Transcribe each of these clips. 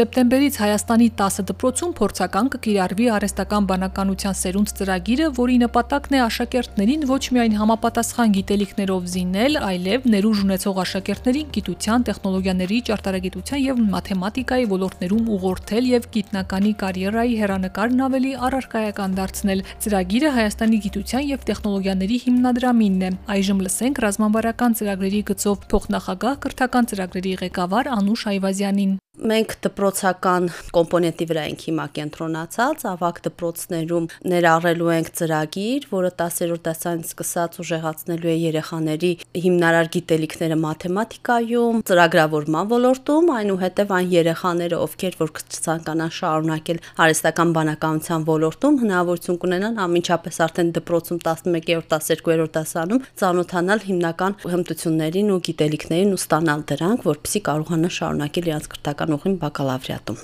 Սեպտեմբերից Հայաստանի 10 դպրոցում փորձական կկիրառվի արհեստական բանականության սերունդ ծրագիրը, որի նպատակն է աշակերտներին ոչ միայն համապատասխան գիտելիքներով զինել, այլև ներուժ ունեցող աշակերտներին գիտության, տեխնոլոգիաների, ճարտարագիտության եւ մաթեմատիկայի ոլորտներում ուղղորդել եւ գիտնականի կարիերայի հերանեկարն ավելի առարկայական դարձնել։ Ծրագիրը Հայաստանի գիտության եւ տեխնոլոգիաների հիմնադրամինն է։ Այժմ լսենք ռազմավարական ծրագրերի գծով փոխնախագահ կրթական ծրագրերի ղեկավար Անուշ Այվազյանին մենք դպրոցական կոմպոնենտի վրա ենք հիմա կենտրոնացած, ավակ դպրոցներում ներառելու ենք ծրագիր, որը 10-րդ դասանից սկսած ուժեղացնելու է երեխաների հիմնարար գիտելիքները մաթեմատիկայում, ծրագրավորման ոլորտում, այնուհետև այն երեխաները, ովքեր որ ցանկանան շարունակել արհեստական բանականության ոլորտում, հնարավորություն կունենան ամենչապես արդեն դպրոցում 11-րդ, 12-րդ դասանում ծանոթանալ հիմնական հմտություններին ու գիտելիքներին ու ստանալ դրանք, որպեսզի կարողանան շարունակել իրենց կրթական բանական ուղին բակալավրիատում։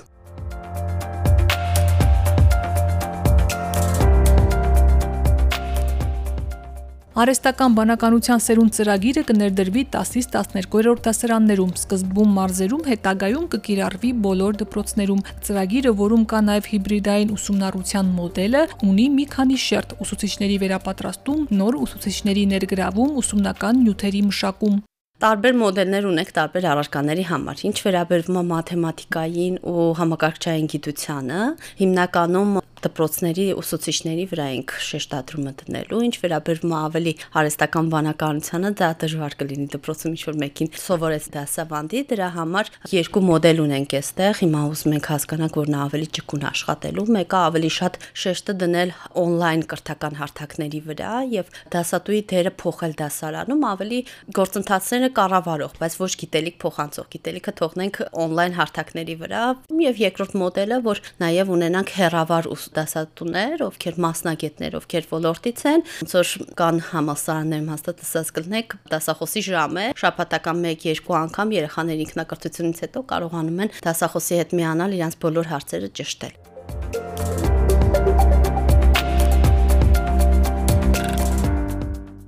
Արեստական բանականության սերունդ ծրագիրը կներդրվի 10-ից 12-րդ դասարաններում, սկզբում մարզերում, հետագայում կկիրառվի բոլոր դպրոցներում։ Ծրագիրը, որում կա նաև հիբրիդային ուսումնառության մոդելը, ունի մի քանի շերտ՝ ուսուցիչների վերապատրաստում, նոր ուսուցիչների ներգրավում, ուսումնական նյութերի մշակում։ Տարբեր մոդելներ ունենք տարբեր առարկաների համար։ Ինչ վերաբերվում է մաթեմատիկային ու համակարգչային գիտությանը, հիմնականում դպրոցների ուսուցիչների վրա ենք շեշտադրումը դնելու, ինչ վերաբերվում է ավելի արհեստական բանականությանը, դա դժվար կլինի դպրոցում ինչ որ մեկին սովորես դասավանդի, դրա համար երկու մոդել ունենք այստեղ, հիմա ուզում ենք հասկանանք, որ նա ավելի ճկուն աշխատելու, մեկը ավելի շատ շեշտը դնել on-line կրթական հարթակների վրա եւ դասատուի դերը փոխել դասարանում, ավելի գործընթացները կառավարող, բայց ոչ գիտելիք փոխանցող, գիտելիքը թողնենք on-line հարթակների վրա եւ երկրորդ մոդելը, որ նաեւ ունենանք հերավար դասատուներ, ովքեր մասնագետներ, ովքեր ոլորտից են, ոնց որ կան համասարաններում հաստատ ասած կլնեք, դասախոսի ժամ է, շաբաթական 1-2 անգամ երեխաների ինքնակրթությունից հետո կարողանում են դասախոսի հետ միանալ իրենց բոլոր հարցերը ճշտել։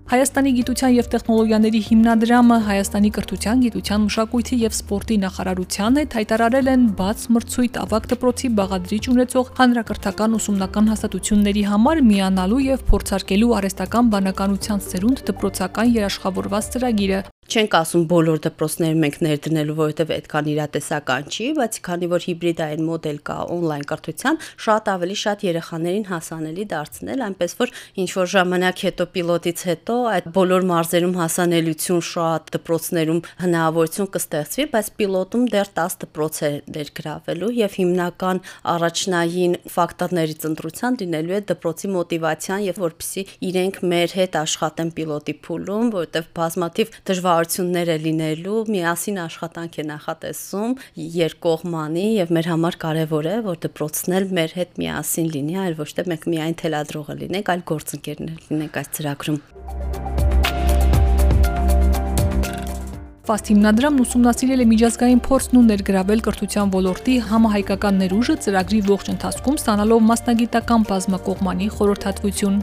Հայաստանի գիտության եւ տեխնոլոգիաների հիմնադրամը Հայաստանի կրթության, գիտության, մշակույթի եւ սպորտի նախարարության հետ հայտարարել են բաց մրցույթ ավակ դպրոցի բաղադրիչ ունեցող հանրակրթական ուսումնական հաստատությունների համար միանալու եւ փորձարկելու արհեստական բանականության սերունդ դպրոցական երաշխավորված ծրագիրը, չենք ասում բոլոր դպրոցներում ենք ներդնելու, որովհետև այդքան իրատեսական չի, բայց քանի որ հիբրիդային մոդել կա on-line կրթության, շատ ավելի շատ երեխաներին հասանելի դարձնել, այնպես որ ինչ որ ժամանակ հետո պիլոտից հետո այդ բոլոր մարզերում հասանելիություն շատ դպրոցներում հնարավորություն կստեղծվի, բայց պիլոտում դեռ 10 դպրոց է ներգրավելու եւ հիմնական առաջնային ֆակտորներից ընտրության լինելու է դպրոցի մոտիվացիան եւ որպեսի իրենք մեր հետ աշխատեն պիլոտի փուլում, որովհետեւ բազմաթիվ դժվար բարություններ է լինելու, միասին աշխատանք է նախատեսում երկկողմանի եւ մեր համար կարեւոր է, որ դպրոցն էլ մեր հետ միասին լինի, այլ ոչ թե մենք միայն թելադրողը լինենք, այլ գործընկերներ լինենք այս ծրագրում։ Ֆաստ հիմնադրամն ուսումնասիրել է միջազգային փորձն ու ներգրավել կրթության ոլորտի համահայկական ներուժը ծրագրի ողջ ընթացքում ստանալով մասնագիտական բազմակողմանի խորհրդատվություն։